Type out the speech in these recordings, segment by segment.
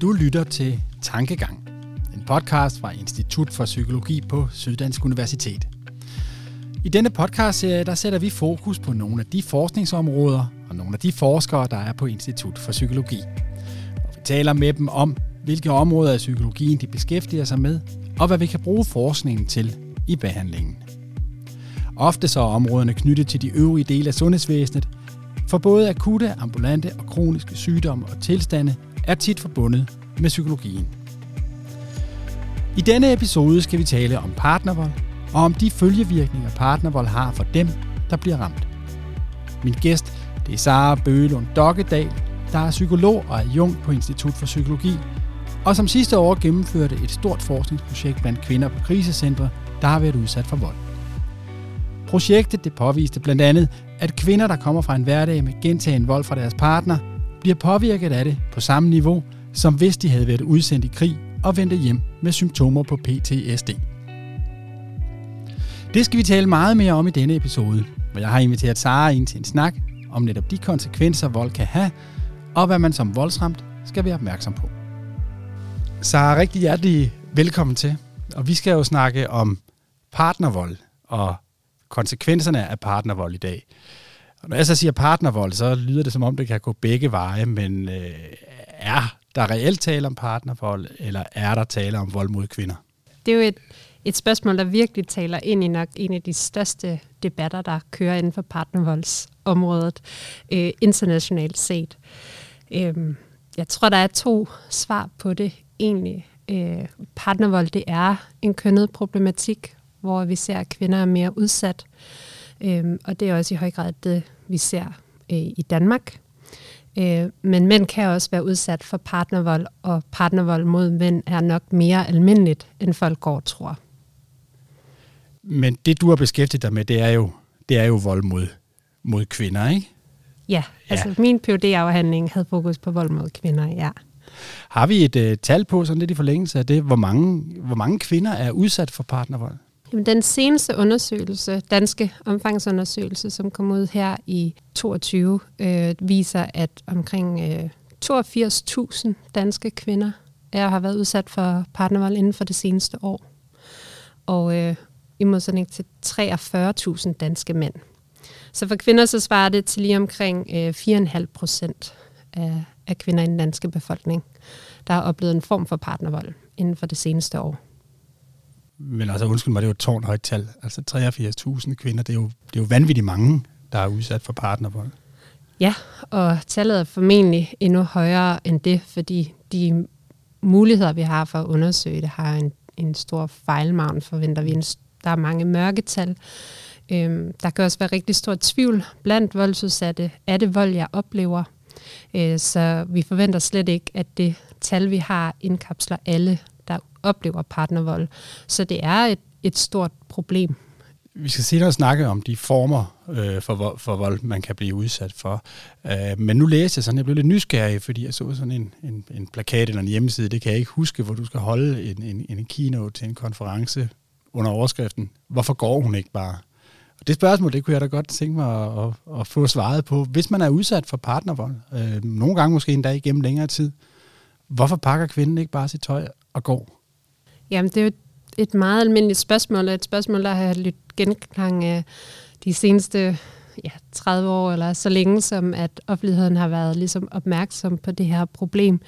Du lytter til Tankegang, en podcast fra Institut for Psykologi på Syddansk Universitet. I denne podcastserie der sætter vi fokus på nogle af de forskningsområder og nogle af de forskere, der er på Institut for Psykologi. Og vi taler med dem om, hvilke områder af psykologien de beskæftiger sig med, og hvad vi kan bruge forskningen til i behandlingen. Ofte så er områderne knyttet til de øvrige dele af sundhedsvæsenet, for både akutte, ambulante og kroniske sygdomme og tilstande er tit forbundet med psykologien. I denne episode skal vi tale om partnervold og om de følgevirkninger partnervold har for dem, der bliver ramt. Min gæst det er Sara Bøgelund Dokkedal, der er psykolog og adjunkt på Institut for Psykologi, og som sidste år gennemførte et stort forskningsprojekt blandt kvinder på krisecentre, der har været udsat for vold. Projektet det påviste blandt andet, at kvinder, der kommer fra en hverdag med gentagen vold fra deres partner, bliver påvirket af det på samme niveau, som hvis de havde været udsendt i krig og vendte hjem med symptomer på PTSD. Det skal vi tale meget mere om i denne episode, hvor jeg har inviteret Sara ind til en snak om netop de konsekvenser, vold kan have, og hvad man som voldsramt skal være opmærksom på. Sara, rigtig hjertelig velkommen til. Og vi skal jo snakke om partnervold og konsekvenserne af partnervold i dag. Og når jeg så siger partnervold, så lyder det som om, det kan gå begge veje, men øh, er der reelt tale om partnervold, eller er der tale om vold mod kvinder? Det er jo et, et spørgsmål, der virkelig taler ind i nok en af de største debatter, der kører inden for partnervoldsområdet øh, internationalt set. Øh, jeg tror, der er to svar på det egentlig. Øh, partnervold, det er en kønnet problematik, hvor vi ser, at kvinder er mere udsat. Øhm, og det er også i høj grad det, vi ser øh, i Danmark. Øh, men mænd kan også være udsat for partnervold, og partnervold mod mænd er nok mere almindeligt, end folk går og tror. Men det, du har beskæftiget dig med, det er jo, det er jo vold mod, mod kvinder, ikke? Ja, altså ja. min phd afhandling havde fokus på vold mod kvinder, ja. Har vi et uh, tal på, sådan lidt i forlængelse af det, hvor mange, hvor mange kvinder er udsat for partnervold? Jamen, den seneste undersøgelse, danske omfangsundersøgelse, som kom ud her i 22, øh, viser, at omkring øh, 82.000 danske kvinder er har været udsat for partnervold inden for det seneste år. Og øh, i modsætning til 43.000 danske mænd. Så for kvinder så svarer det til lige omkring øh, 4,5 procent af, af kvinder i den danske befolkning, der har oplevet en form for partnervold inden for det seneste år. Men altså, undskyld mig, det er jo et tårnhøjt tal. Altså 83.000 kvinder, det er, jo, det er jo vanvittigt mange, der er udsat for partnervold. Ja, og tallet er formentlig endnu højere end det, fordi de muligheder, vi har for at undersøge det, har en, en stor fejlmavn, forventer vi. Der er mange mørketal. Øhm, der kan også være rigtig stor tvivl blandt voldsudsatte. Er det vold, jeg oplever? Øh, så vi forventer slet ikke, at det tal, vi har, indkapsler alle oplever partnervold. Så det er et, et stort problem. Vi skal senere snakke om de former øh, for, for vold, man kan blive udsat for. Øh, men nu læste jeg sådan, jeg blev lidt nysgerrig, fordi jeg så sådan en, en, en plakat eller en hjemmeside, det kan jeg ikke huske, hvor du skal holde en, en, en keynote til en konference under overskriften. Hvorfor går hun ikke bare? Og det spørgsmål, det kunne jeg da godt tænke mig at, at, at få svaret på. Hvis man er udsat for partnervold, øh, nogle gange måske endda igennem længere tid, hvorfor pakker kvinden ikke bare sit tøj og går? Jamen, det er jo et meget almindeligt spørgsmål, og et spørgsmål, der har lidt genklang af de seneste ja, 30 år, eller så længe som, at offentligheden har været ligesom opmærksom på det her problem.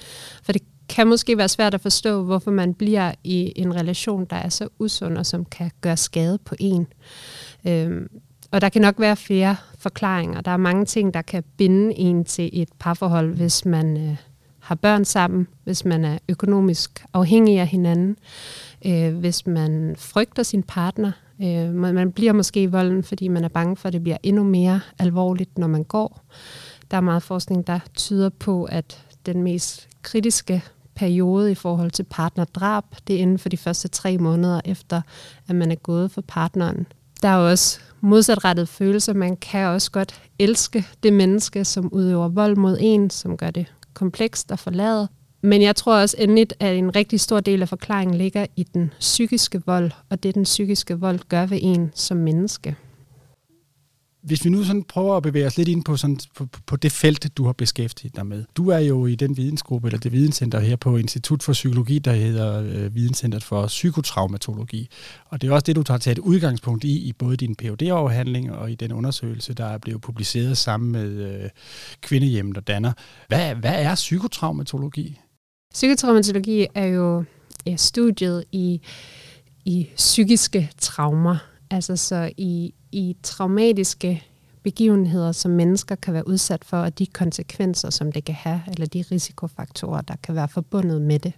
For det kan måske være svært at forstå, hvorfor man bliver i en relation, der er så usund, og som kan gøre skade på en. Øhm, og der kan nok være flere forklaringer. Der er mange ting, der kan binde en til et parforhold, hvis man øh, har børn sammen, hvis man er økonomisk afhængig af hinanden, øh, hvis man frygter sin partner. Øh, man bliver måske i volden, fordi man er bange for, at det bliver endnu mere alvorligt, når man går. Der er meget forskning, der tyder på, at den mest kritiske periode i forhold til partnerdrab, det er inden for de første tre måneder efter, at man er gået for partneren. Der er også modsatrettede følelser. Man kan også godt elske det menneske, som udøver vold mod en, som gør det komplekst at forlade. Men jeg tror også endeligt, at en rigtig stor del af forklaringen ligger i den psykiske vold, og det den psykiske vold gør ved en som menneske hvis vi nu sådan prøver at bevæge os lidt ind på, sådan, på, på det felt, du har beskæftiget dig med. Du er jo i den vidensgruppe, eller det videnscenter her på Institut for Psykologi, der hedder øh, Videnscenteret for Psykotraumatologi. Og det er også det, du tager taget udgangspunkt i, i både din phd afhandling og i den undersøgelse, der er blevet publiceret sammen med øh, Kvindehjemmet og Danner. Hvad, hvad er psykotraumatologi? Psykotraumatologi er jo ja, studiet i, i psykiske traumer, altså så i, i traumatiske begivenheder, som mennesker kan være udsat for, og de konsekvenser, som det kan have, eller de risikofaktorer, der kan være forbundet med det.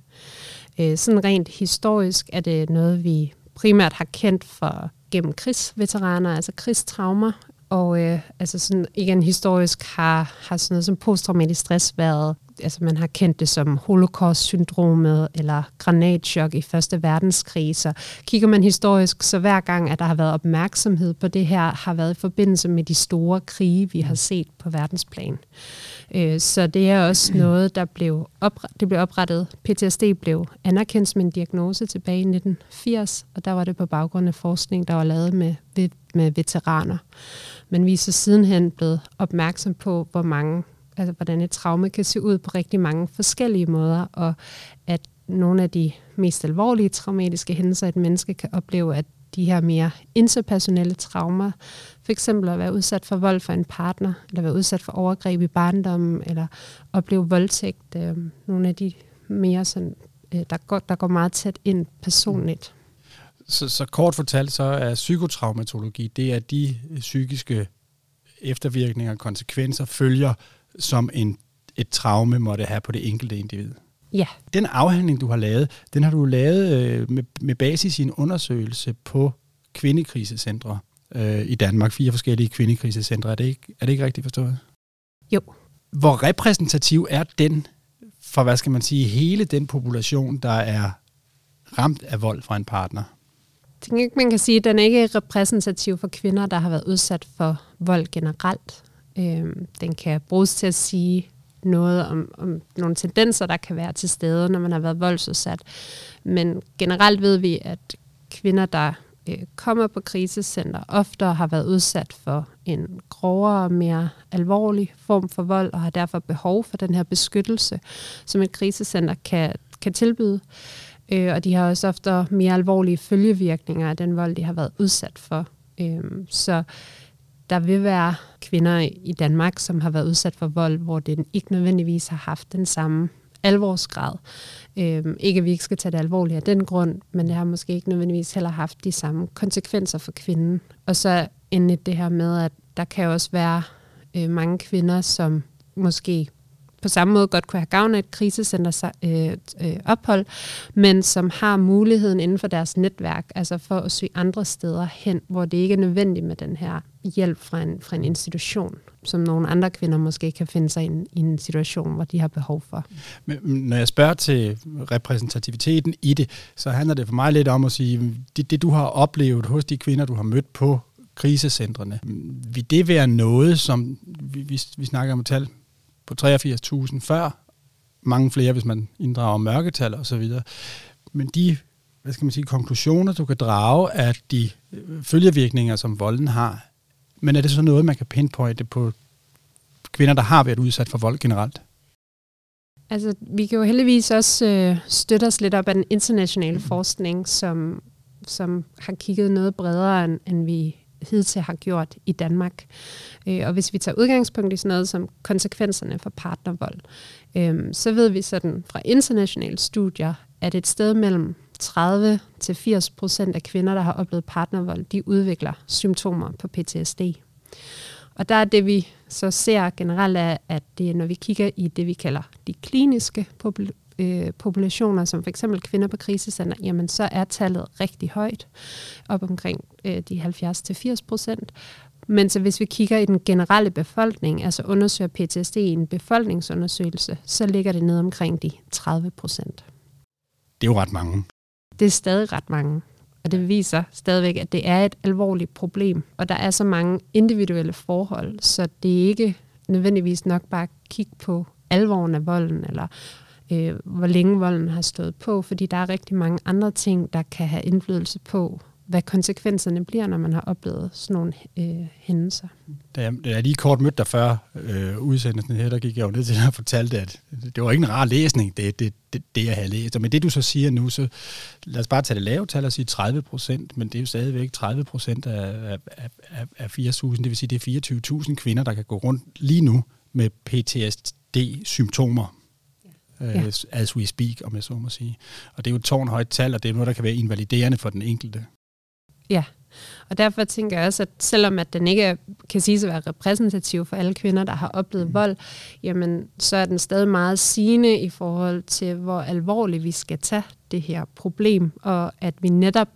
Øh, sådan rent historisk er det noget, vi primært har kendt for gennem krigsveteraner, altså krigstraumer, og øh, altså sådan, igen historisk har, har sådan noget som posttraumatisk stress været altså man har kendt det som holocaust-syndromet eller granatchok i Første Verdenskrig. Så kigger man historisk, så hver gang, at der har været opmærksomhed på det her, har været i forbindelse med de store krige, vi har set på verdensplan. Øh, så det er også noget, der blev, oprettet, det blev oprettet. PTSD blev anerkendt som en diagnose tilbage i 1980, og der var det på baggrund af forskning, der var lavet med, med veteraner. Men vi er så sidenhen blevet opmærksom på, hvor mange altså hvordan et traume kan se ud på rigtig mange forskellige måder, og at nogle af de mest alvorlige traumatiske hændelser, et menneske kan opleve, at de her mere interpersonelle traumer, for eksempel at være udsat for vold for en partner, eller være udsat for overgreb i barndommen, eller opleve voldtægt, øh, nogle af de mere sådan, øh, der, går, der går meget tæt ind personligt. Så, så kort fortalt, så er psykotraumatologi, det er de øh, psykiske eftervirkninger og konsekvenser følger som en, et traume måtte have på det enkelte individ. Ja. Den afhandling, du har lavet, den har du lavet øh, med, med basis i en undersøgelse på kvindekrisecentre øh, i Danmark. Fire forskellige kvindekrisecentre. Er det, ikke, er det ikke rigtigt forstået? Jo. Hvor repræsentativ er den for, hvad skal man sige, hele den population, der er ramt af vold fra en partner? Jeg tænker ikke, man kan sige, at den er ikke repræsentativ for kvinder, der har været udsat for vold generelt. Øh, den kan bruges til at sige noget om, om nogle tendenser, der kan være til stede, når man har været voldsudsat. Men generelt ved vi, at kvinder, der øh, kommer på krisecenter, ofte har været udsat for en grovere og mere alvorlig form for vold, og har derfor behov for den her beskyttelse, som et krisecenter kan, kan tilbyde. Øh, og de har også ofte mere alvorlige følgevirkninger af den vold, de har været udsat for. Øh, så der vil være kvinder i Danmark, som har været udsat for vold, hvor den ikke nødvendigvis har haft den samme alvorsgrad. Øhm, ikke at vi ikke skal tage det alvorligt af den grund, men det har måske ikke nødvendigvis heller haft de samme konsekvenser for kvinden. Og så endelig det her med, at der kan også være øh, mange kvinder, som måske på samme måde godt kunne have gavn af et krisecenter øh, øh, ophold, men som har muligheden inden for deres netværk, altså for at søge andre steder hen, hvor det ikke er nødvendigt med den her hjælp fra en, fra en institution, som nogle andre kvinder måske kan finde sig i en, i en situation, hvor de har behov for. Men når jeg spørger til repræsentativiteten i det, så handler det for mig lidt om at sige, det, det du har oplevet hos de kvinder, du har mødt på krisecentrene, vil det være noget, som vi, vi, vi snakker om tal på 83.000 før, mange flere, hvis man inddrager mørketal og så videre. Men de hvad skal man sige, konklusioner, du kan drage af de øh, følgevirkninger, som volden har, men er det så noget, man kan pinpointe på kvinder, der har været udsat for vold generelt? Altså, vi kan jo heldigvis også øh, støtte os lidt op af den internationale forskning, som, som har kigget noget bredere, end, end vi hidtil har gjort i Danmark. Øh, og hvis vi tager udgangspunkt i sådan noget som konsekvenserne for partnervold, øh, så ved vi sådan fra internationale studier, at et sted mellem 30 til 80 procent af kvinder, der har oplevet partnervold, de udvikler symptomer på PTSD. Og der er det, vi så ser generelt, er, at det når vi kigger i det, vi kalder de kliniske øh, populationer, som for eksempel kvinder på krisecenter, jamen så er tallet rigtig højt, op omkring øh, de 70-80 procent. Men så hvis vi kigger i den generelle befolkning, altså undersøger PTSD i en befolkningsundersøgelse, så ligger det ned omkring de 30 procent. Det er jo ret mange. Det er stadig ret mange. Og det viser stadigvæk, at det er et alvorligt problem. Og der er så mange individuelle forhold, så det er ikke nødvendigvis nok bare at kigge på alvoren af volden, eller øh, hvor længe volden har stået på, fordi der er rigtig mange andre ting, der kan have indflydelse på, hvad konsekvenserne bliver, når man har oplevet sådan nogle øh, hændelser. da jeg, da jeg lige kort mødte dig før øh, udsendelsen her, der gik jeg jo ned til dig og fortalte, at det var ikke en rar læsning, det, det, det, det jeg havde læst. Og med det, du så siger nu, så lad os bare tage det lave tal og sige 30 procent, men det er jo stadigvæk 30 procent af, af, af, af 4.000, det vil sige, det er 24.000 kvinder, der kan gå rundt lige nu med PTSD-symptomer. Ja. Uh, as we speak, om jeg så må sige. Og det er jo et tårnhøjt tal, og det er noget, der kan være invaliderende for den enkelte. Ja, og derfor tænker jeg også, at selvom at den ikke kan siges at være repræsentativ for alle kvinder, der har oplevet mm. vold, jamen så er den stadig meget sigende i forhold til, hvor alvorligt vi skal tage det her problem, og at vi netop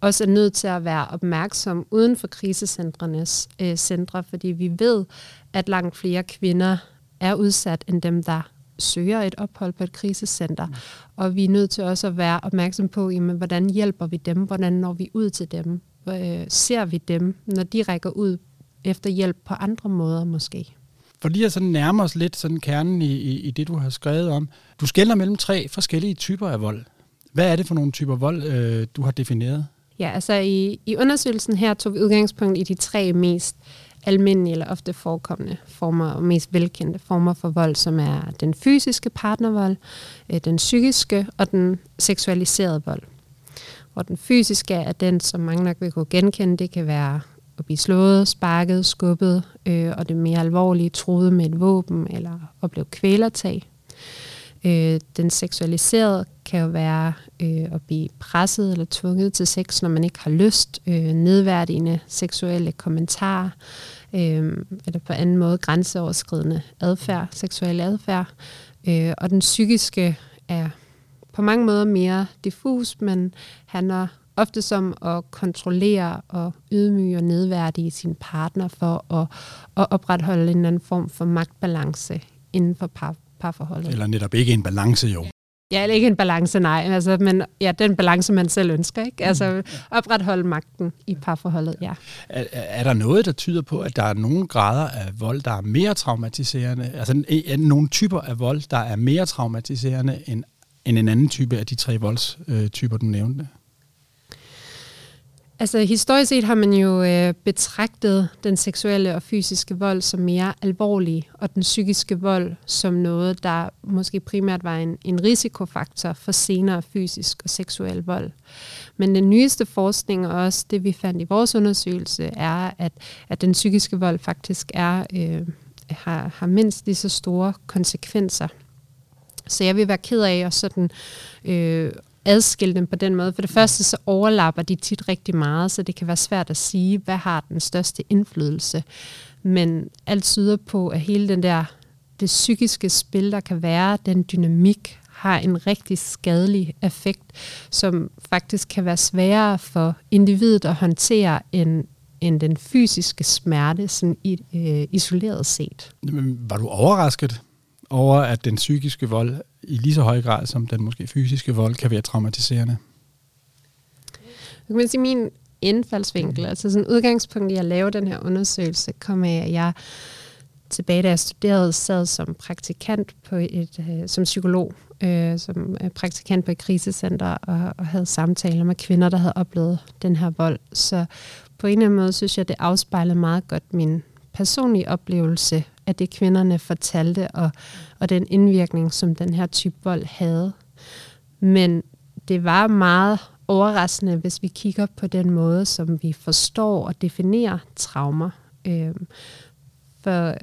også er nødt til at være opmærksom uden for krisecentrenes øh, centre, fordi vi ved, at langt flere kvinder er udsat end dem, der søger et ophold på et krisecenter. Mm. Og vi er nødt til også at være opmærksom på, jamen, hvordan hjælper vi dem, hvordan når vi ud til dem, øh, ser vi dem, når de rækker ud efter hjælp på andre måder måske. For lige at sådan nærme os lidt sådan kernen i, i, i det, du har skrevet om. Du skælder mellem tre forskellige typer af vold. Hvad er det for nogle typer vold, øh, du har defineret? Ja, altså i, i undersøgelsen her tog vi udgangspunkt i de tre mest almindelige eller ofte forekommende former og mest velkendte former for vold, som er den fysiske partnervold, øh, den psykiske og den seksualiserede vold. Hvor den fysiske er den, som mange nok vil kunne genkende. Det kan være at blive slået, sparket, skubbet, øh, og det mere alvorlige, truet med et våben eller opleve kvælertag. Øh, den seksualiserede kan jo være øh, at blive presset eller tvunget til sex, når man ikke har lyst, øh, nedværdigende seksuelle kommentarer, øh, eller på anden måde grænseoverskridende adfærd, seksuel adfærd. Øh, og den psykiske er på mange måder mere diffus, men handler ofte som at kontrollere og ydmyge og nedværdige sin partner for at, at opretholde en eller anden form for magtbalance inden for par, parforholdet. Eller netop ikke en balance jo. Ja, eller ikke en balance, nej. Altså, men ja, den balance, man selv ønsker. Ikke? Altså opretholde magten i parforholdet, ja. Er, er der noget, der tyder på, at der er nogle grader af vold, der er mere traumatiserende? Altså er nogle typer af vold, der er mere traumatiserende end end en anden type af de tre voldstyper, du nævnte? Altså historisk set har man jo øh, betragtet den seksuelle og fysiske vold som mere alvorlig, og den psykiske vold som noget, der måske primært var en, en risikofaktor for senere fysisk og seksuel vold. Men den nyeste forskning, og også det vi fandt i vores undersøgelse, er, at, at den psykiske vold faktisk er, øh, har, har mindst lige så store konsekvenser så jeg vil være ked af at sådan, øh, adskille dem på den måde. For det første så overlapper de tit rigtig meget, så det kan være svært at sige, hvad har den største indflydelse. Men alt tyder på, at hele den der, det psykiske spil, der kan være, den dynamik, har en rigtig skadelig effekt, som faktisk kan være sværere for individet at håndtere end, end den fysiske smerte, sådan øh, isoleret set. Men var du overrasket over, at den psykiske vold i lige så høj grad som den måske fysiske vold kan være traumatiserende? Jeg kan sige, min indfaldsvinkel, altså sådan udgangspunkt i at lave den her undersøgelse, kom af, at jeg tilbage, da jeg studerede, sad som praktikant på et, øh, som psykolog, øh, som øh, praktikant på et krisecenter, og, og havde samtaler med kvinder, der havde oplevet den her vold. Så på en eller anden måde synes jeg, det afspejlede meget godt min personlige oplevelse af det, kvinderne fortalte, og, og den indvirkning, som den her type vold havde. Men det var meget overraskende, hvis vi kigger på den måde, som vi forstår og definerer traumer. Øhm, for,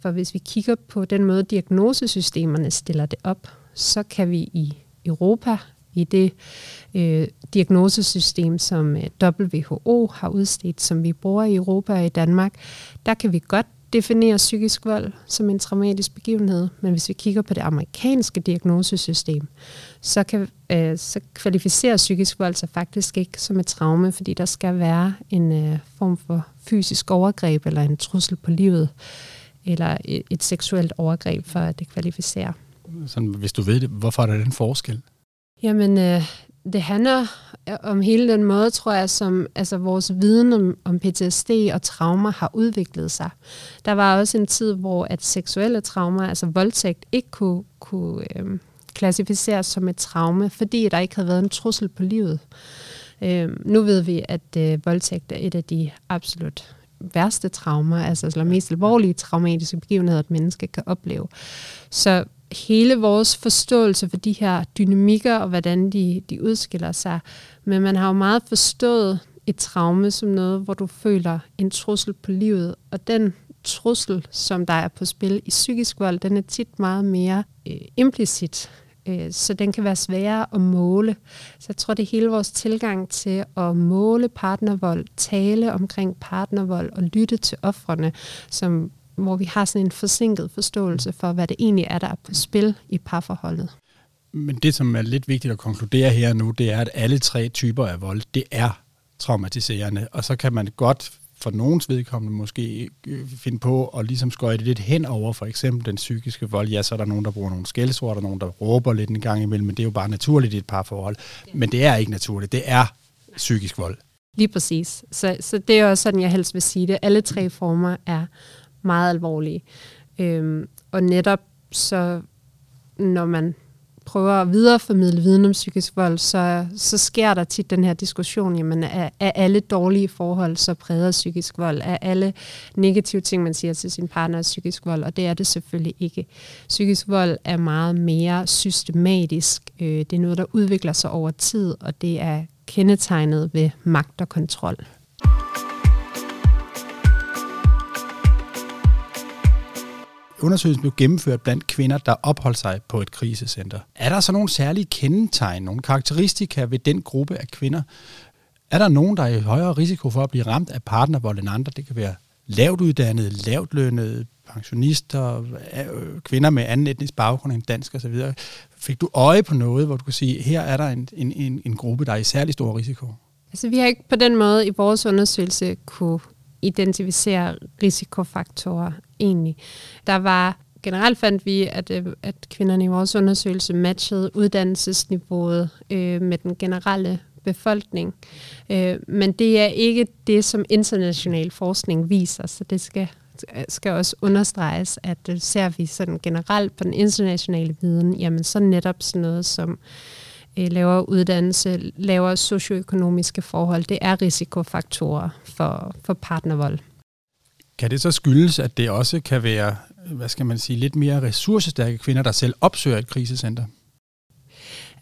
for hvis vi kigger på den måde, diagnosesystemerne stiller det op, så kan vi i Europa, i det øh, diagnosesystem, som øh, WHO har udstedt, som vi bruger i Europa og i Danmark, der kan vi godt definerer psykisk vold som en traumatisk begivenhed, men hvis vi kigger på det amerikanske diagnosesystem, så, kan, øh, så kvalificerer psykisk vold sig faktisk ikke som et traume, fordi der skal være en øh, form for fysisk overgreb eller en trussel på livet, eller et, et seksuelt overgreb for at det kvalificerer. Sådan, hvis du ved det, hvorfor er der den forskel? Jamen, øh, det handler om hele den måde, tror jeg, som altså, vores viden om, om PTSD og traumer har udviklet sig. Der var også en tid, hvor at seksuelle traumer, altså voldtægt, ikke kunne, kunne øhm, klassificeres som et traume, fordi der ikke havde været en trussel på livet. Øhm, nu ved vi, at øh, voldtægt er et af de absolut værste traumer, altså eller mest alvorlige traumatiske begivenheder, et menneske kan opleve. Så hele vores forståelse for de her dynamikker og hvordan de, de udskiller sig, men man har jo meget forstået et traume som noget, hvor du føler en trussel på livet, og den trussel, som der er på spil i psykisk vold, den er tit meget mere øh, implicit. Øh, så den kan være sværere at måle. Så jeg tror, det er hele vores tilgang til at måle partnervold, tale omkring partnervold og lytte til offrene, som, hvor vi har sådan en forsinket forståelse for, hvad det egentlig er, der er på spil i parforholdet. Men det, som er lidt vigtigt at konkludere her nu, det er, at alle tre typer af vold, det er traumatiserende, og så kan man godt for nogens vedkommende måske øh, finde på at ligesom skøjte lidt hen over for eksempel den psykiske vold. Ja, så er der nogen, der bruger nogle skældsord, der er nogen, der råber lidt en gang imellem, men det er jo bare naturligt i et par forhold. Men det er ikke naturligt, det er psykisk vold. Lige præcis. Så, så det er også sådan, jeg helst vil sige det. Alle tre former er meget alvorlige. Øhm, og netop så, når man prøver at videreformidle viden om psykisk vold, så, så sker der tit den her diskussion, jamen er, er alle dårlige forhold så præget af psykisk vold? Er alle negative ting, man siger til sin partner, psykisk vold? Og det er det selvfølgelig ikke. Psykisk vold er meget mere systematisk. Øh, det er noget, der udvikler sig over tid, og det er kendetegnet ved magt og kontrol. Undersøgelsen blev gennemført blandt kvinder, der opholdt sig på et krisecenter. Er der så nogle særlige kendetegn, nogle karakteristika ved den gruppe af kvinder? Er der nogen, der er i højere risiko for at blive ramt af partnervold end andre? Det kan være lavt uddannede, lavt lønnede, pensionister, øh, kvinder med anden etnisk baggrund end dansk osv. Fik du øje på noget, hvor du kan sige, her er der en, en, en gruppe, der er i særlig stor risiko? Altså, vi har ikke på den måde i vores undersøgelse kunne identificere risikofaktorer egentlig. Der var generelt fandt vi, at, øh, at kvinderne i vores undersøgelse matchede uddannelsesniveauet øh, med den generelle befolkning. Øh, men det er ikke det, som international forskning viser, så det skal, skal også understreges, at øh, ser vi sådan generelt på den internationale viden, jamen så netop sådan noget som øh, lavere uddannelse, lavere socioøkonomiske forhold, det er risikofaktorer for, for partnervold. Kan det så skyldes, at det også kan være, hvad skal man sige, lidt mere ressourcestærke kvinder, der selv opsøger et krisecenter?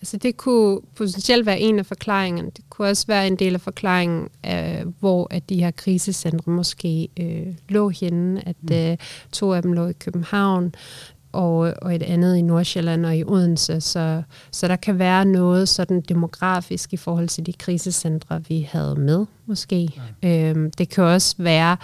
Altså det kunne potentielt være en af forklaringerne. Det kunne også være en del af forklaringen, øh, hvor at de her krisecentre måske øh, lå henne. At mm. øh, to af dem lå i København, og, og et andet i Nordsjælland og i Odense. Så, så der kan være noget sådan demografisk i forhold til de krisecentre, vi havde med, måske. Ja. Øhm, det kan også være,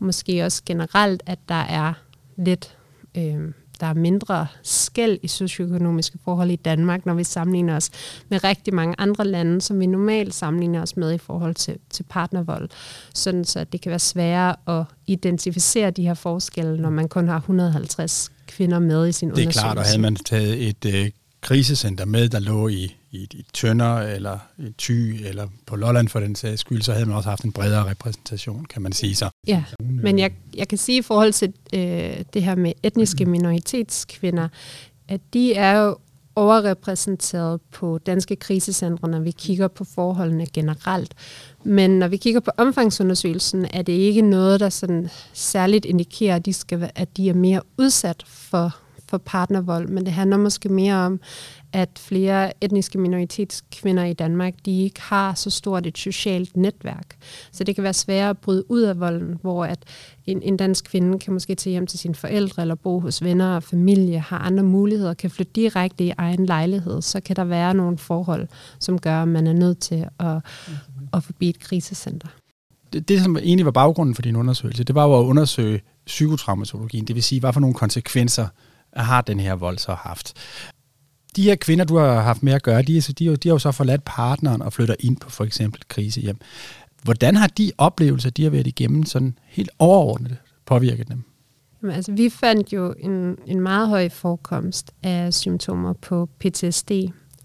måske også generelt, at der er lidt... Øhm, der er mindre skæld i socioøkonomiske forhold i Danmark, når vi sammenligner os med rigtig mange andre lande, som vi normalt sammenligner os med i forhold til, til partnervold. Sådan så det kan være sværere at identificere de her forskelle, når man kun har 150 kvinder med i sin undersøgelse. Det er klart, og havde man taget et øh, krisecenter med, der lå i, i, i Tønder, eller i Thy, eller på Lolland for den sags skyld, så havde man også haft en bredere repræsentation, kan man sige så. Ja, men jeg, jeg kan sige i forhold til øh, det her med etniske minoritetskvinder, at de er jo overrepræsenteret på danske krisecentre, når vi kigger på forholdene generelt. Men når vi kigger på omfangsundersøgelsen, er det ikke noget, der sådan særligt indikerer, at de, skal, at de er mere udsat for, for partnervold. Men det handler måske mere om, at flere etniske minoritetskvinder i Danmark, de ikke har så stort et socialt netværk. Så det kan være sværere at bryde ud af volden, hvor at en, en dansk kvinde kan måske tage hjem til sine forældre, eller bo hos venner og familie, har andre muligheder, kan flytte direkte i egen lejlighed, så kan der være nogle forhold, som gør, at man er nødt til at, at forbi et krisecenter. Det, det, som egentlig var baggrunden for din undersøgelse, det var jo at undersøge psykotraumatologien, det vil sige, hvad for nogle konsekvenser har den her vold så haft de her kvinder, du har haft med at gøre, de, de, de, de har jo så forladt partneren og flytter ind på for eksempel krisehjem. Hvordan har de oplevelser, de har været igennem, sådan helt overordnet påvirket dem? Jamen, altså, vi fandt jo en, en meget høj forekomst af symptomer på PTSD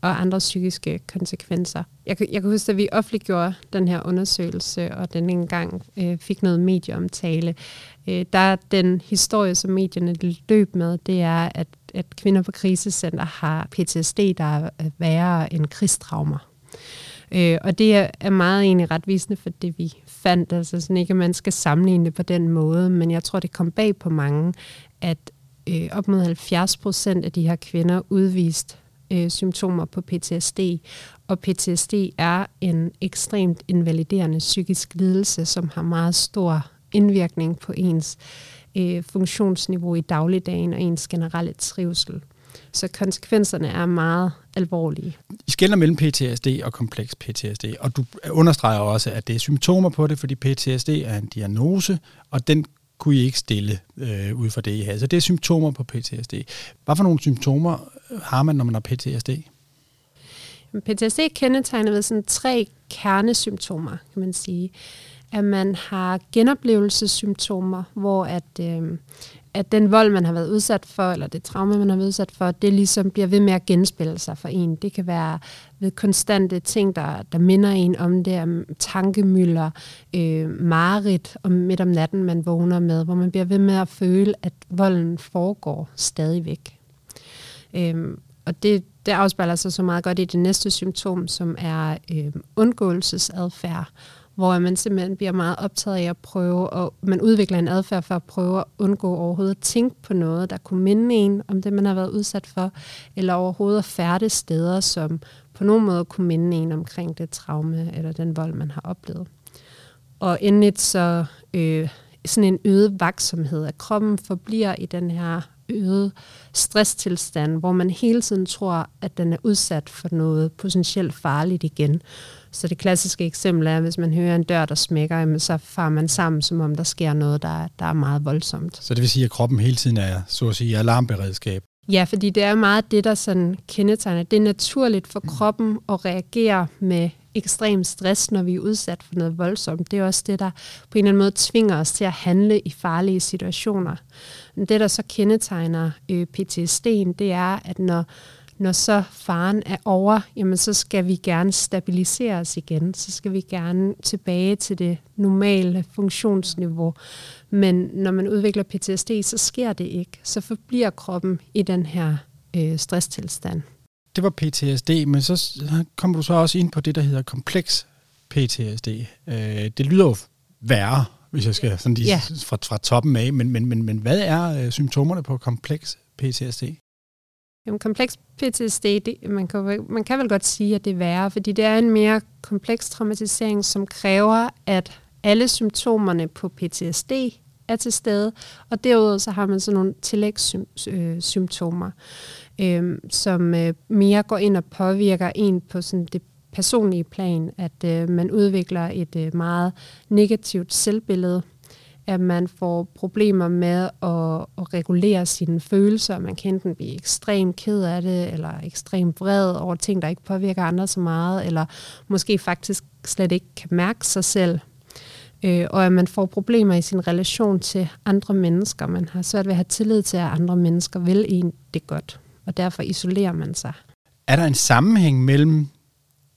og andre psykiske konsekvenser. Jeg, jeg kan huske, at vi offentliggjorde den her undersøgelse, og den engang øh, fik noget medieomtale. Øh, der er den historie, som medierne løb med, det er, at at kvinder på krisecenter har PTSD, der er værre end krigstraumer. Øh, og det er meget egentlig retvisende for det, vi fandt. Altså sådan ikke, at man skal sammenligne det på den måde, men jeg tror, det kom bag på mange, at øh, op mod 70 procent af de her kvinder udvist øh, symptomer på PTSD, og PTSD er en ekstremt invaliderende psykisk lidelse, som har meget stor indvirkning på ens øh, funktionsniveau i dagligdagen og ens generelle trivsel. Så konsekvenserne er meget alvorlige. I skældner mellem PTSD og kompleks PTSD, og du understreger også, at det er symptomer på det, fordi PTSD er en diagnose, og den kunne I ikke stille øh, ud fra det, I havde. Så det er symptomer på PTSD. Hvad for nogle symptomer øh, har man, når man har PTSD? PTSD kendetegner ved sådan tre kernesymptomer, kan man sige. At man har genoplevelsessymptomer, hvor at, øh, at den vold, man har været udsat for, eller det traume, man har været udsat for, det ligesom bliver ved med at genspille sig for en. Det kan være ved konstante ting, der, der minder en om det, om tankemøller, øh, mareridt om midt om natten, man vågner med, hvor man bliver ved med at føle, at volden foregår stadigvæk. Øh, og det, det afspejler sig så meget godt i det næste symptom, som er øh, undgåelsesadfærd, hvor man simpelthen bliver meget optaget af at prøve, og man udvikler en adfærd for at prøve at undgå overhovedet at tænke på noget, der kunne minde en om det, man har været udsat for, eller overhovedet at færde steder, som på nogen måde kunne minde en omkring det traume eller den vold, man har oplevet. Og endelig så øh, sådan en øget vaksomhed, at kroppen forbliver i den her øget stresstilstand, hvor man hele tiden tror, at den er udsat for noget potentielt farligt igen. Så det klassiske eksempel er, hvis man hører en dør, der smækker, så farer man sammen, som om der sker noget, der, der er meget voldsomt. Så det vil sige, at kroppen hele tiden er, så at sige, alarmberedskab? Ja, fordi det er meget det, der sådan kendetegner. Det er naturligt for kroppen at reagere med ekstrem stress, når vi er udsat for noget voldsomt. Det er også det, der på en eller anden måde tvinger os til at handle i farlige situationer. Men det, der så kendetegner øh, PTSD'en, det er, at når, når så faren er over, jamen så skal vi gerne stabilisere os igen. Så skal vi gerne tilbage til det normale funktionsniveau. Men når man udvikler PTSD, så sker det ikke. Så forbliver kroppen i den her øh, stresstilstand det var PTSD, men så kommer du så også ind på det, der hedder kompleks PTSD. Øh, det lyder jo værre, hvis jeg skal sådan lige ja. fra, fra toppen af, men, men, men, men hvad er øh, symptomerne på kompleks PTSD? Jamen, kompleks PTSD, det, man, kan, man kan vel godt sige, at det er værre, fordi det er en mere kompleks traumatisering, som kræver, at alle symptomerne på PTSD er til stede, og derudover så har man sådan nogle tillægssymptomer øh, øhm, som øh, mere går ind og påvirker en på sådan det personlige plan, at øh, man udvikler et øh, meget negativt selvbillede, at man får problemer med at, at regulere sine følelser. Man kan enten blive ekstremt ked af det, eller ekstremt vred over ting, der ikke påvirker andre så meget, eller måske faktisk slet ikke kan mærke sig selv. Øh, og at man får problemer i sin relation til andre mennesker. Man har svært ved at have tillid til, at andre mennesker vil en det godt og derfor isolerer man sig. Er der en sammenhæng mellem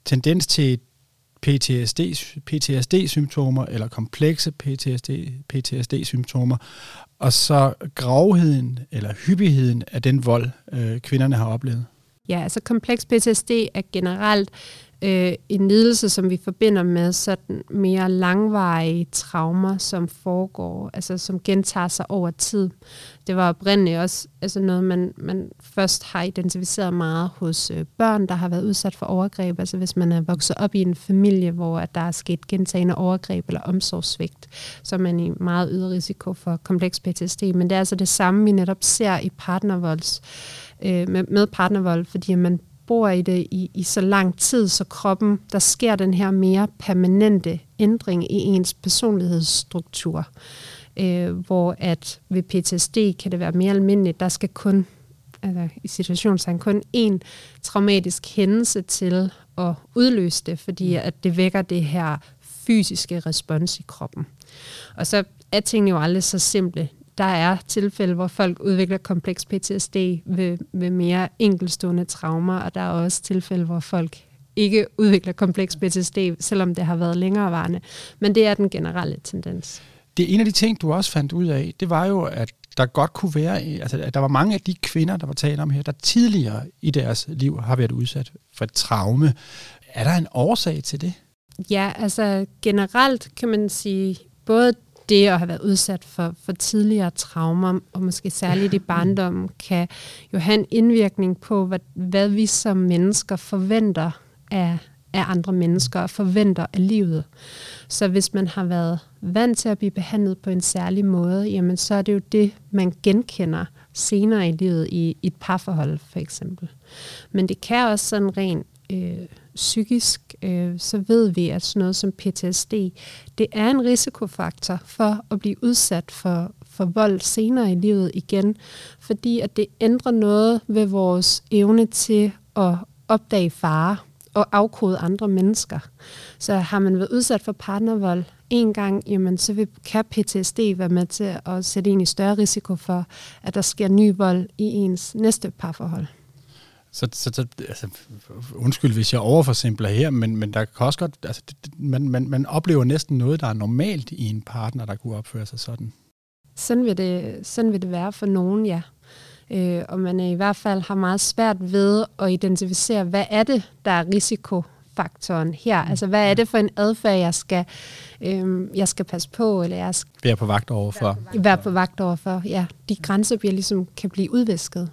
tendens til PTSD, PTSD-symptomer eller komplekse PTSD, PTSD-symptomer, og så grovheden eller hyppigheden af den vold, øh, kvinderne har oplevet? Ja, altså kompleks PTSD er generelt øh, en lidelse, som vi forbinder med sådan mere langvarige traumer, som foregår, altså som gentager sig over tid. Det var oprindeligt også altså noget, man, man først har identificeret meget hos øh, børn, der har været udsat for overgreb. Altså hvis man er vokset op i en familie, hvor at der er sket gentagende overgreb eller omsorgssvigt, så er man i meget yder risiko for kompleks PTSD. Men det er altså det samme, vi netop ser i partnervolds, øh, med, med partnervold, fordi man bor i det i, i så lang tid, så kroppen, der sker den her mere permanente ændring i ens personlighedsstruktur. Øh, hvor at ved PTSD kan det være mere almindeligt, der skal kun, altså i situationstegn, kun én traumatisk hændelse til at udløse det, fordi at det vækker det her fysiske respons i kroppen. Og så er tingene jo aldrig så simple der er tilfælde, hvor folk udvikler kompleks PTSD ved, ved mere enkelstående traumer, og der er også tilfælde, hvor folk ikke udvikler kompleks PTSD, selvom det har været længerevarende. Men det er den generelle tendens. Det er en af de ting, du også fandt ud af, det var jo, at der godt kunne være, altså at der var mange af de kvinder, der var talt om her, der tidligere i deres liv har været udsat for et traume. Er der en årsag til det? Ja, altså generelt kan man sige, både det at have været udsat for, for tidligere traumer, og måske særligt i barndommen, kan jo have en indvirkning på, hvad, hvad vi som mennesker forventer af, af andre mennesker og forventer af livet. Så hvis man har været vant til at blive behandlet på en særlig måde, jamen så er det jo det, man genkender senere i livet i, i et parforhold for eksempel. Men det kan også sådan rent øh, psykisk, øh, så ved vi, at sådan noget som PTSD, det er en risikofaktor for at blive udsat for, for vold senere i livet igen, fordi at det ændrer noget ved vores evne til at opdage fare og afkode andre mennesker. Så har man været udsat for partnervold en gang, jamen så vil, kan PTSD være med til at sætte en i større risiko for, at der sker ny vold i ens næste parforhold. Så, så, så altså, undskyld, hvis jeg overforsimpler her, men, men der kan også godt, altså, det, man, man, man oplever næsten noget, der er normalt i en partner, der kunne opføre sig sådan. Sådan vil det, sådan vil det være for nogen, ja. Øh, og man er i hvert fald har meget svært ved at identificere, hvad er det, der er risikofaktoren her? Mm. Altså, hvad er det for en adfærd, jeg skal, øh, jeg skal passe på, eller jeg skal... Være på vagt overfor. Være på vagt overfor, ja. De grænser bliver ligesom, kan blive udvisket.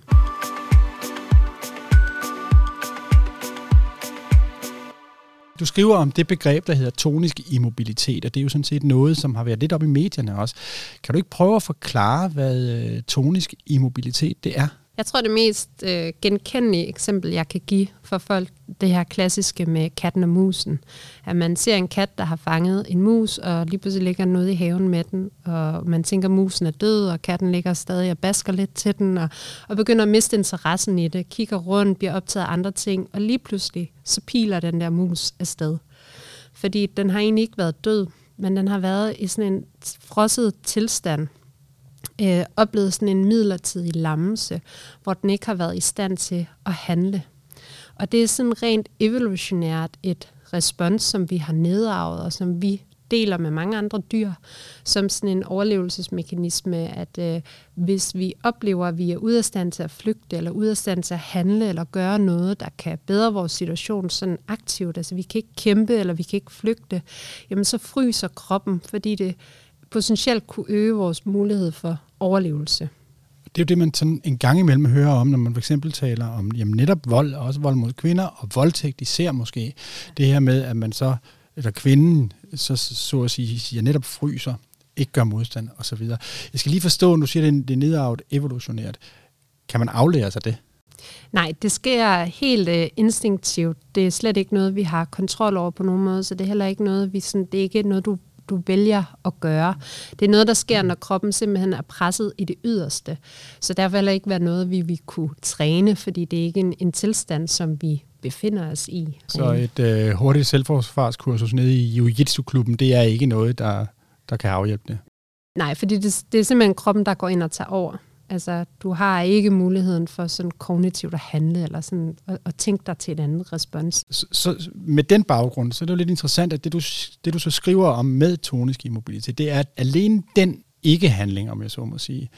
Du skriver om det begreb, der hedder tonisk immobilitet, og det er jo sådan set noget, som har været lidt op i medierne også. Kan du ikke prøve at forklare, hvad øh, tonisk immobilitet det er? Jeg tror, det mest øh, genkendelige eksempel, jeg kan give for folk, det her klassiske med katten og musen. At man ser en kat, der har fanget en mus, og lige pludselig ligger noget i haven med den, og man tænker, at musen er død, og katten ligger stadig og basker lidt til den, og, og begynder at miste interessen i det, kigger rundt, bliver optaget af andre ting, og lige pludselig, så piler den der mus afsted. Fordi den har egentlig ikke været død, men den har været i sådan en frosset tilstand, øh, oplevet sådan en midlertidig lammelse, hvor den ikke har været i stand til at handle. Og det er sådan rent evolutionært et respons, som vi har nedarvet, og som vi deler med mange andre dyr, som sådan en overlevelsesmekanisme, at øh, hvis vi oplever, at vi er ude af stand til at flygte, eller ude af stand til at handle, eller gøre noget, der kan bedre vores situation sådan aktivt, altså vi kan ikke kæmpe, eller vi kan ikke flygte, jamen så fryser kroppen, fordi det potentielt kunne øge vores mulighed for overlevelse. Det er jo det, man sådan en gang imellem hører om, når man for eksempel taler om jamen netop vold, også vold mod kvinder, og voldtægt især måske. Det her med, at man så, eller kvinden, så, så at sige, siger netop fryser, ikke gør modstand osv. Jeg skal lige forstå, du siger, at det er nedarvet evolutionært. Kan man aflære sig det? Nej, det sker helt uh, instinktivt. Det er slet ikke noget, vi har kontrol over på nogen måde, så det er heller ikke noget, vi sådan, det er ikke noget, du du vælger at gøre. Det er noget, der sker, når kroppen simpelthen er presset i det yderste. Så derfor vil det ikke være noget, vi vil kunne træne, fordi det er ikke en, en tilstand, som vi befinder os i. Så et øh, hurtigt selvforsvarskursus nede i Jiu-Jitsu-klubben, det er ikke noget, der, der kan afhjælpe det? Nej, fordi det, det er simpelthen kroppen, der går ind og tager over. Altså, du har ikke muligheden for sådan kognitivt at handle, eller sådan at, at tænke dig til et andet respons. Så, så med den baggrund, så er det jo lidt interessant, at det du, det du så skriver om med tonisk immobilitet, det er, at alene den ikke-handling, om jeg så må sige,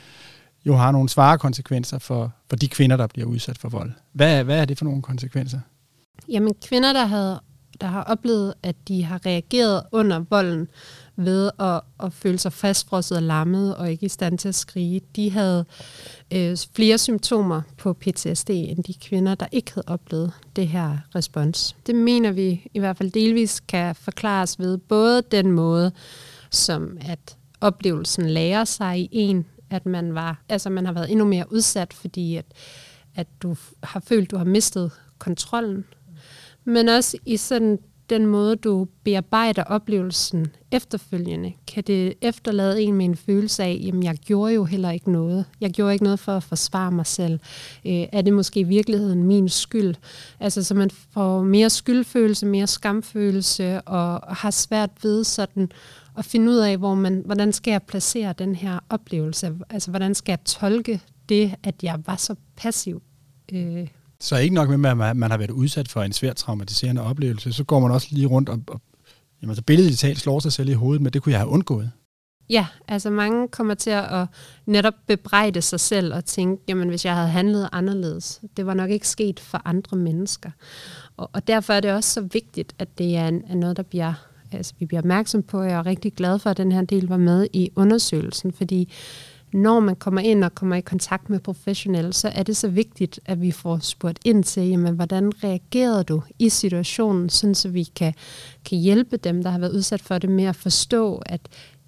jo har nogle svare konsekvenser for, for de kvinder, der bliver udsat for vold. Hvad, hvad er det for nogle konsekvenser? Jamen, kvinder, der, havde, der har oplevet, at de har reageret under volden, ved at, at føle sig fastfrosset og lammet og ikke i stand til at skrige. De havde øh, flere symptomer på PTSD end de kvinder, der ikke havde oplevet det her respons. Det mener vi i hvert fald delvis kan forklares ved både den måde, som at oplevelsen lærer sig i en, at man var, altså man har været endnu mere udsat, fordi at, at du har følt, du har mistet kontrollen. Men også i sådan den måde, du bearbejder oplevelsen efterfølgende, kan det efterlade en med en følelse af, jamen jeg gjorde jo heller ikke noget. Jeg gjorde ikke noget for at forsvare mig selv. Øh, er det måske i virkeligheden min skyld? Altså så man får mere skyldfølelse, mere skamfølelse, og har svært ved sådan at finde ud af, hvor man, hvordan skal jeg placere den her oplevelse? Altså hvordan skal jeg tolke det, at jeg var så passiv øh, så ikke nok med, at man har været udsat for en svært traumatiserende oplevelse, så går man også lige rundt og, og jamen, så billedet talt slår sig selv i hovedet, men det kunne jeg have undgået. Ja, altså mange kommer til at netop bebrejde sig selv og tænke, jamen hvis jeg havde handlet anderledes, det var nok ikke sket for andre mennesker. Og, og derfor er det også så vigtigt, at det er, en, er noget, der bliver altså, vi bliver opmærksom på, jeg er rigtig glad for, at den her del var med i undersøgelsen, fordi når man kommer ind og kommer i kontakt med professionelle, så er det så vigtigt, at vi får spurgt ind til, jamen, hvordan reagerede du i situationen, sådan så vi kan, kan hjælpe dem, der har været udsat for det, med at forstå, at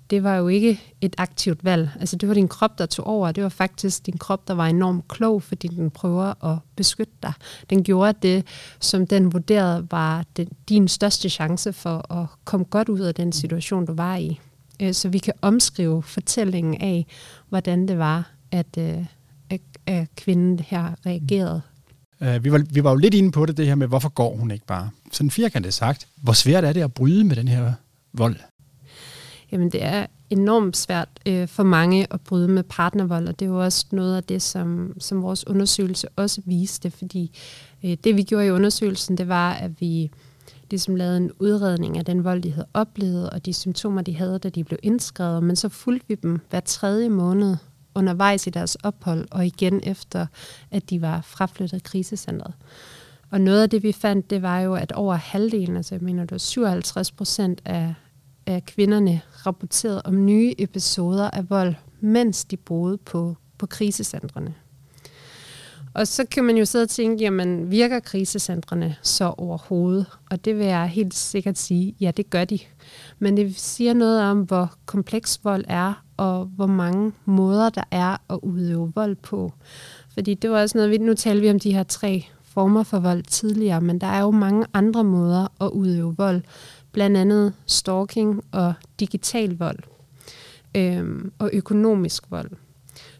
det var jo ikke et aktivt valg. Altså det var din krop, der tog over. Det var faktisk din krop, der var enormt klog, fordi den prøver at beskytte dig. Den gjorde det, som den vurderede var den, din største chance for at komme godt ud af den situation, du var i. Øh, så vi kan omskrive fortællingen af, hvordan det var, at, øh, at, at kvinden her reagerede. Uh, vi, var, vi var jo lidt inde på det, det her med, hvorfor går hun ikke bare? Sådan firkantet sagt, hvor svært er det at bryde med den her vold? Jamen det er enormt svært øh, for mange at bryde med partnervold, og det er jo også noget af det, som, som vores undersøgelse også viste, fordi øh, det vi gjorde i undersøgelsen, det var, at vi ligesom lavede en udredning af den vold, de havde oplevet, og de symptomer, de havde, da de blev indskrevet, men så fulgte vi dem hver tredje måned undervejs i deres ophold, og igen efter, at de var fraflyttet krisecentret. Og noget af det, vi fandt, det var jo, at over halvdelen, altså jeg mener, det var 57 procent af, af kvinderne rapporterede om nye episoder af vold, mens de boede på, på krisecentrene. Og så kan man jo sidde og tænke, jamen virker krisecentrene så overhovedet? Og det vil jeg helt sikkert sige, ja det gør de. Men det siger noget om, hvor kompleks vold er, og hvor mange måder der er at udøve vold på. Fordi det var også noget, vi, nu taler vi om de her tre former for vold tidligere, men der er jo mange andre måder at udøve vold blandt andet stalking og digital vold øhm, og økonomisk vold.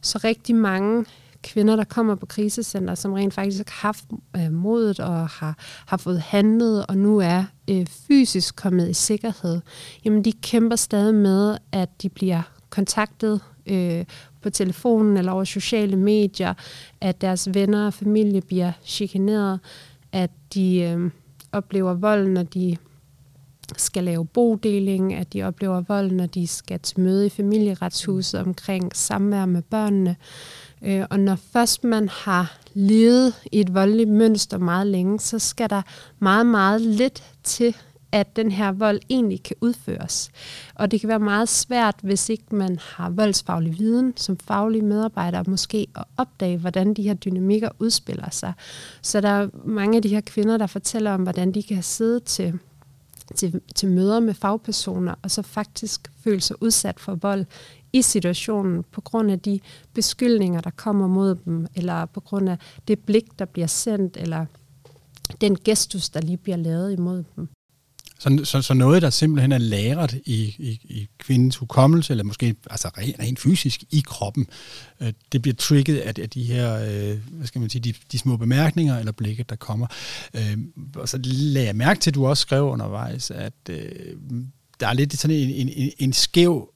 Så rigtig mange kvinder, der kommer på krisecenter, som rent faktisk har haft øh, modet og har, har fået handlet og nu er øh, fysisk kommet i sikkerhed, jamen de kæmper stadig med, at de bliver kontaktet øh, på telefonen eller over sociale medier, at deres venner og familie bliver chikaneret, at de øh, oplever vold, når de skal lave bodeling, at de oplever vold, når de skal til møde i familieretshuset omkring samvær med børnene. Øh, Øh, og når først man har levet i et voldeligt mønster meget længe, så skal der meget, meget lidt til, at den her vold egentlig kan udføres. Og det kan være meget svært, hvis ikke man har voldsfaglig viden som faglige medarbejdere, måske at opdage, hvordan de her dynamikker udspiller sig. Så der er mange af de her kvinder, der fortæller om, hvordan de kan sidde til til, til møder med fagpersoner, og så faktisk føle sig udsat for vold i situationen på grund af de beskyldninger, der kommer mod dem, eller på grund af det blik, der bliver sendt, eller den gestus, der lige bliver lavet imod dem. Så, så, så noget, der simpelthen er lagret i, i, i kvindens hukommelse, eller måske altså rent, rent fysisk i kroppen, øh, det bliver trigget af, af de her, øh, hvad skal man sige, de, de små bemærkninger eller blikke, der kommer. Øh, og så lagde jeg mærke til, at du også skrev undervejs, at øh, der er lidt sådan en, en, en, en skæv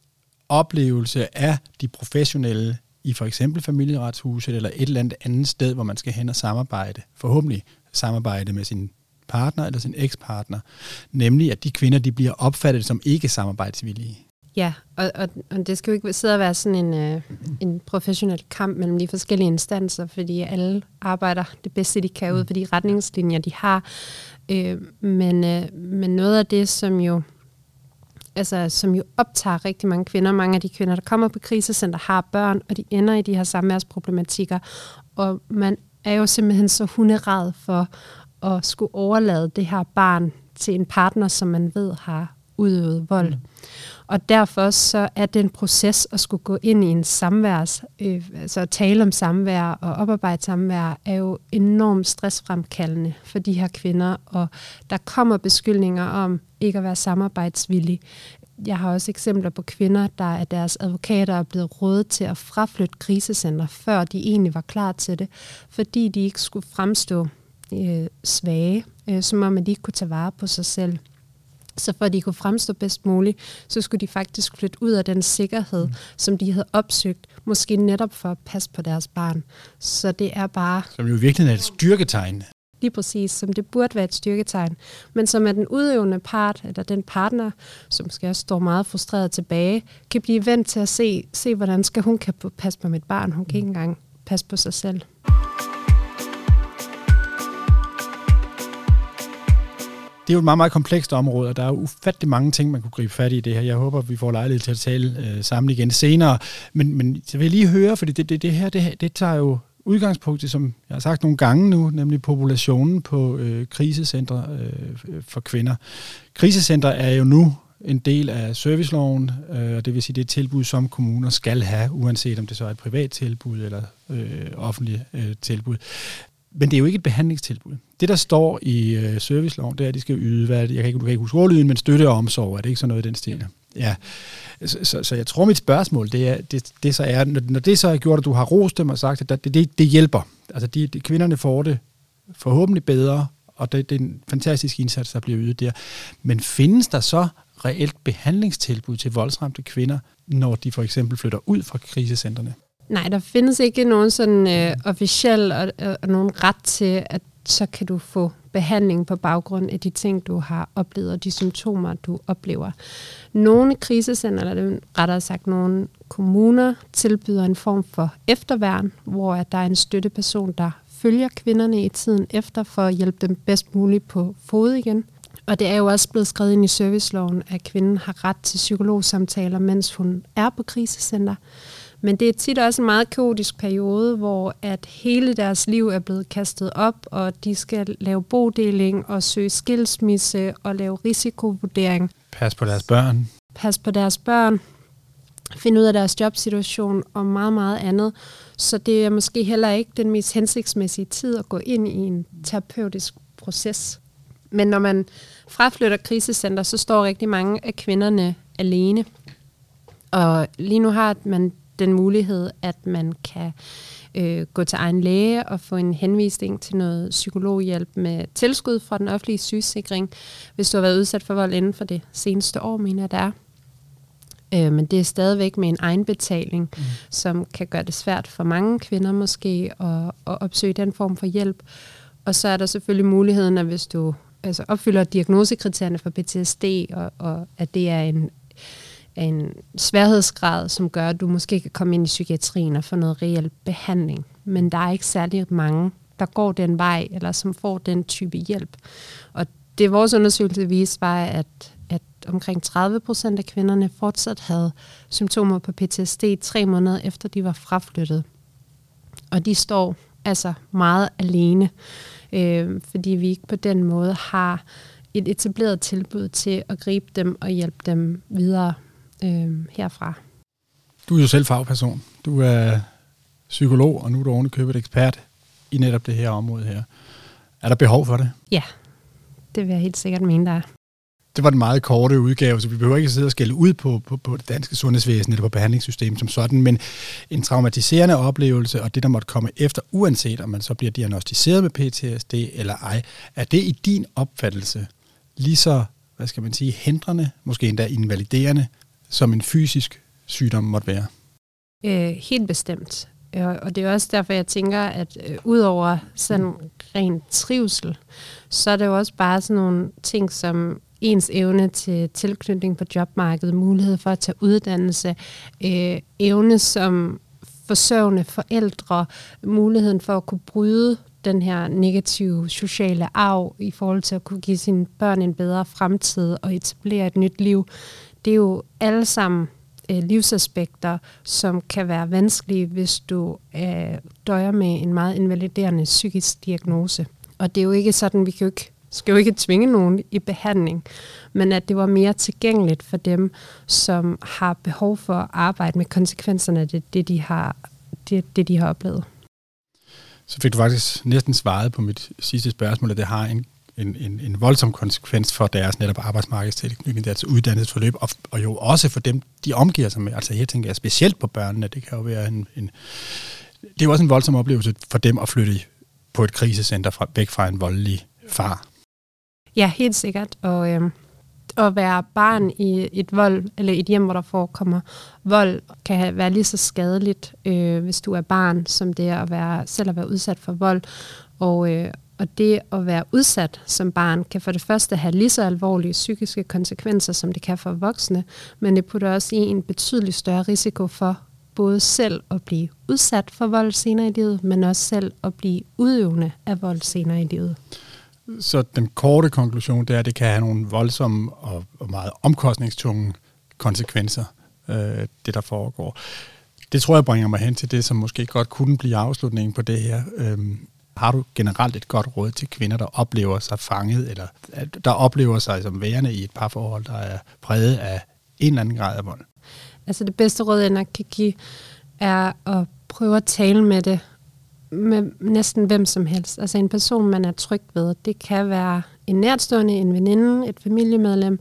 oplevelse af de professionelle i for eksempel familieretshuset eller et eller andet andet sted, hvor man skal hen og samarbejde, forhåbentlig samarbejde med sin partner eller sin ekspartner, nemlig at de kvinder de bliver opfattet som ikke samarbejdsvillige. Ja, og, og, og det skal jo ikke sidde og være sådan en, øh, en professionel kamp mellem de forskellige instanser, fordi alle arbejder det bedste, de kan ud for de retningslinjer, de har. Øh, men, øh, men noget af det, som jo altså, som jo optager rigtig mange kvinder. Mange af de kvinder, der kommer på krisecenter, har børn, og de ender i de her samværsproblematikker. Og man er jo simpelthen så hunderad for at skulle overlade det her barn til en partner, som man ved har udøvet vold. Mm. Og derfor så er den proces at skulle gå ind i en samværs, øh, altså at tale om samvær og oparbejde samvær, er jo enormt stressfremkaldende for de her kvinder, og der kommer beskyldninger om ikke at være samarbejdsvillige. Jeg har også eksempler på kvinder, der af deres advokater er blevet rådet til at fraflytte krisecenter, før de egentlig var klar til det, fordi de ikke skulle fremstå øh, svage, øh, som om at de ikke kunne tage vare på sig selv. Så for at de kunne fremstå bedst muligt, så skulle de faktisk flytte ud af den sikkerhed, mm. som de havde opsøgt, måske netop for at passe på deres barn. Så det er bare... Som jo virkelig er et styrketegn. Lige præcis, som det burde være et styrketegn. Men som er den udøvende part, eller den partner, som måske også står meget frustreret tilbage, kan blive vendt til at se, se hvordan skal hun kan passe på mit barn. Hun kan ikke engang passe på sig selv. det er jo et meget, meget komplekst område, og der er ufattelig mange ting, man kunne gribe fat i det her. Jeg håber, vi får lejlighed til at tale øh, sammen igen senere. Men, men så vil lige høre, fordi det, det, det her, det, det tager jo udgangspunkt som jeg har sagt nogle gange nu, nemlig populationen på øh, krisecentre øh, for kvinder. Krisecentre er jo nu en del af serviceloven, øh, det vil sige, det er et tilbud, som kommuner skal have, uanset om det så er et privat tilbud eller øh, offentligt øh, tilbud. Men det er jo ikke et behandlingstilbud. Det, der står i øh, serviceloven, det er, at de skal yde, hvad jeg kan ikke, du kan ikke huske ordlyden, men støtte og omsorg. Er det ikke sådan noget i den stil? Ja. Så, så, så jeg tror, mit spørgsmål, det, er, det, det så er, når det så er gjort, at du har rost dem og sagt, at det, det, det hjælper. Altså, de, de, kvinderne får det forhåbentlig bedre, og det, det er en fantastisk indsats, der bliver ydet der. Men findes der så reelt behandlingstilbud til voldsramte kvinder, når de for eksempel flytter ud fra krisecentrene? Nej, der findes ikke nogen sådan øh, officiel og, og, og nogen ret til, at så kan du få behandling på baggrund af de ting, du har oplevet, og de symptomer, du oplever. Nogle krisecenter, eller rettere sagt nogle kommuner, tilbyder en form for efterværn, hvor der er en støtteperson, der følger kvinderne i tiden efter for at hjælpe dem bedst muligt på fod igen. Og det er jo også blevet skrevet ind i serviceloven, at kvinden har ret til psykologsamtaler, mens hun er på krisecenter. Men det er tit også en meget kaotisk periode, hvor at hele deres liv er blevet kastet op, og de skal lave bodeling og søge skilsmisse og lave risikovurdering. Pas på deres børn. Pas på deres børn. Finde ud af deres jobsituation og meget, meget andet. Så det er måske heller ikke den mest hensigtsmæssige tid at gå ind i en terapeutisk proces. Men når man fraflytter krisecenter, så står rigtig mange af kvinderne alene. Og lige nu har man den mulighed, at man kan øh, gå til egen læge og få en henvisning til noget psykologhjælp med tilskud fra den offentlige sygesikring, hvis du har været udsat for vold inden for det seneste år, mener jeg, der er. Øh, men det er stadigvæk med en egenbetaling, mm. som kan gøre det svært for mange kvinder måske at, at opsøge den form for hjælp. Og så er der selvfølgelig muligheden, at hvis du altså opfylder diagnosekriterierne for PTSD, og, og at det er en af en sværhedsgrad, som gør, at du måske kan komme ind i psykiatrien og få noget reel behandling. Men der er ikke særlig mange, der går den vej, eller som får den type hjælp. Og det vores undersøgelse viste, var, at, at omkring 30 procent af kvinderne fortsat havde symptomer på PTSD tre måneder efter de var fraflyttet. Og de står altså meget alene, øh, fordi vi ikke på den måde har et etableret tilbud til at gribe dem og hjælpe dem videre øh, herfra. Du er jo selv fagperson. Du er psykolog, og nu er du oven købet ekspert i netop det her område her. Er der behov for det? Ja, det vil jeg helt sikkert mene, der er. Det var den meget korte udgave, så vi behøver ikke sidde og skælde ud på, på, på det danske sundhedsvæsen eller på behandlingssystemet som sådan, men en traumatiserende oplevelse, og det, der måtte komme efter, uanset om man så bliver diagnostiseret med PTSD eller ej, er det i din opfattelse lige så, hvad skal man sige, hindrende, måske endda invaliderende, som en fysisk sygdom måtte være? Øh, helt bestemt. Øh, og det er også derfor, jeg tænker, at øh, udover sådan ren trivsel, så er det jo også bare sådan nogle ting som ens evne til tilknytning på jobmarkedet, mulighed for at tage uddannelse, øh, evne som forsørgende forældre, muligheden for at kunne bryde den her negative sociale arv i forhold til at kunne give sine børn en bedre fremtid og etablere et nyt liv det er jo alle sammen øh, livsaspekter, som kan være vanskelige, hvis du øh, døjer med en meget invaliderende psykisk diagnose. Og det er jo ikke sådan, vi kan jo ikke, skal jo ikke tvinge nogen i behandling, men at det var mere tilgængeligt for dem, som har behov for at arbejde med konsekvenserne af det, det, de, har, det, det, de har oplevet. Så fik du faktisk næsten svaret på mit sidste spørgsmål, at det har en en, en, en voldsom konsekvens for deres netop arbejdsmarkedstilknytning, deres uddannelsesforløb, og, og jo også for dem, de omgiver sig med. Altså her tænker jeg specielt på børnene, det kan jo være en, en det er jo også en voldsom oplevelse for dem at flytte på et krisecenter fra, væk fra en voldelig far. Ja, helt sikkert. Og øh, at være barn i et vold, eller et hjem, hvor der forekommer vold, kan være lige så skadeligt, øh, hvis du er barn, som det er at være, selv at være udsat for vold. Og, øh, og det at være udsat som barn kan for det første have lige så alvorlige psykiske konsekvenser, som det kan for voksne, men det putter også i en betydelig større risiko for både selv at blive udsat for vold senere i livet, men også selv at blive udøvende af vold senere i livet. Så den korte konklusion, det er, at det kan have nogle voldsomme og, meget omkostningstunge konsekvenser, øh, det der foregår. Det tror jeg bringer mig hen til det, som måske godt kunne blive afslutningen på det her. Øhm, har du generelt et godt råd til kvinder, der oplever sig fanget, eller øh, der oplever sig som værende i et parforhold, der er præget af en eller anden grad af vold? Altså det bedste råd, jeg nok kan give, er at prøve at tale med det med næsten hvem som helst. Altså en person, man er tryg ved. Det kan være en nærtstående, en veninde, et familiemedlem,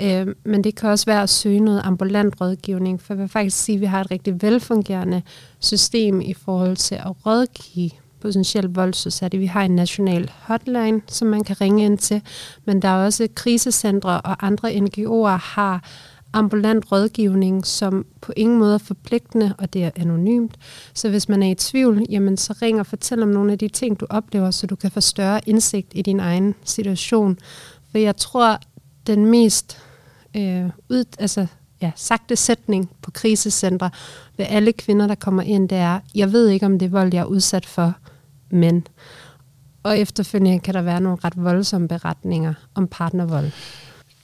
øh, men det kan også være at søge noget ambulant rådgivning, for jeg vil faktisk sige, at vi har et rigtig velfungerende system i forhold til at rådgive potentiel voldsudsatte. Vi har en national hotline, som man kan ringe ind til, men der er også krisecentre og andre NGO'er har ambulant rådgivning, som på ingen måde er forpligtende, og det er anonymt. Så hvis man er i tvivl, jamen så ring og fortæl om nogle af de ting, du oplever, så du kan få større indsigt i din egen situation. For jeg tror, den mest øh, ud, altså, ja, sagte sætning på krisecentre ved alle kvinder, der kommer ind, det er, jeg ved ikke, om det er vold, jeg er udsat for, men. Og efterfølgende kan der være nogle ret voldsomme beretninger om partnervold.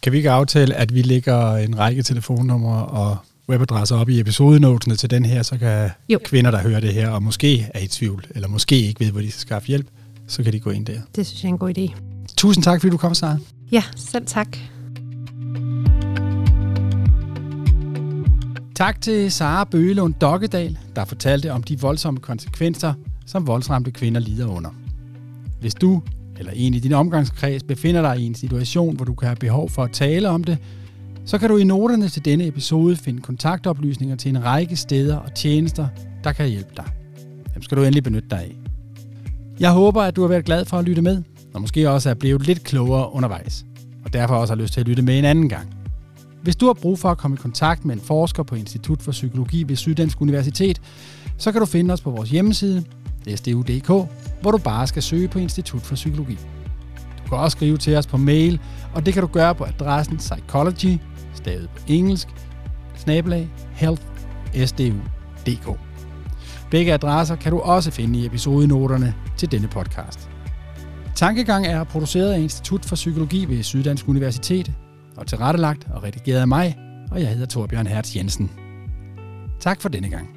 Kan vi ikke aftale, at vi lægger en række telefonnumre og webadresser op i episodenotene til den her, så kan jo. kvinder, der hører det her, og måske er i tvivl, eller måske ikke ved, hvor de skal skaffe hjælp, så kan de gå ind der. Det synes jeg er en god idé. Tusind tak, fordi du kom, Sara. Ja, selv tak. Tak til Sara Bøgelund Dokkedal, der fortalte om de voldsomme konsekvenser, som voldsramte kvinder lider under. Hvis du eller en i din omgangskreds befinder dig i en situation, hvor du kan have behov for at tale om det, så kan du i noterne til denne episode finde kontaktoplysninger til en række steder og tjenester, der kan hjælpe dig. Dem skal du endelig benytte dig af. Jeg håber, at du har været glad for at lytte med, og måske også er blevet lidt klogere undervejs, og derfor også har lyst til at lytte med en anden gang. Hvis du har brug for at komme i kontakt med en forsker på Institut for Psykologi ved Syddansk Universitet, så kan du finde os på vores hjemmeside, sdu.dk, hvor du bare skal søge på Institut for Psykologi. Du kan også skrive til os på mail, og det kan du gøre på adressen psychology, stavet på engelsk, snabelag healthsdu.dk. Begge adresser kan du også finde i episodenoterne til denne podcast. Tankegang er produceret af Institut for Psykologi ved Syddansk Universitet og tilrettelagt og redigeret af mig, og jeg hedder Torbjørn Hertz Jensen. Tak for denne gang.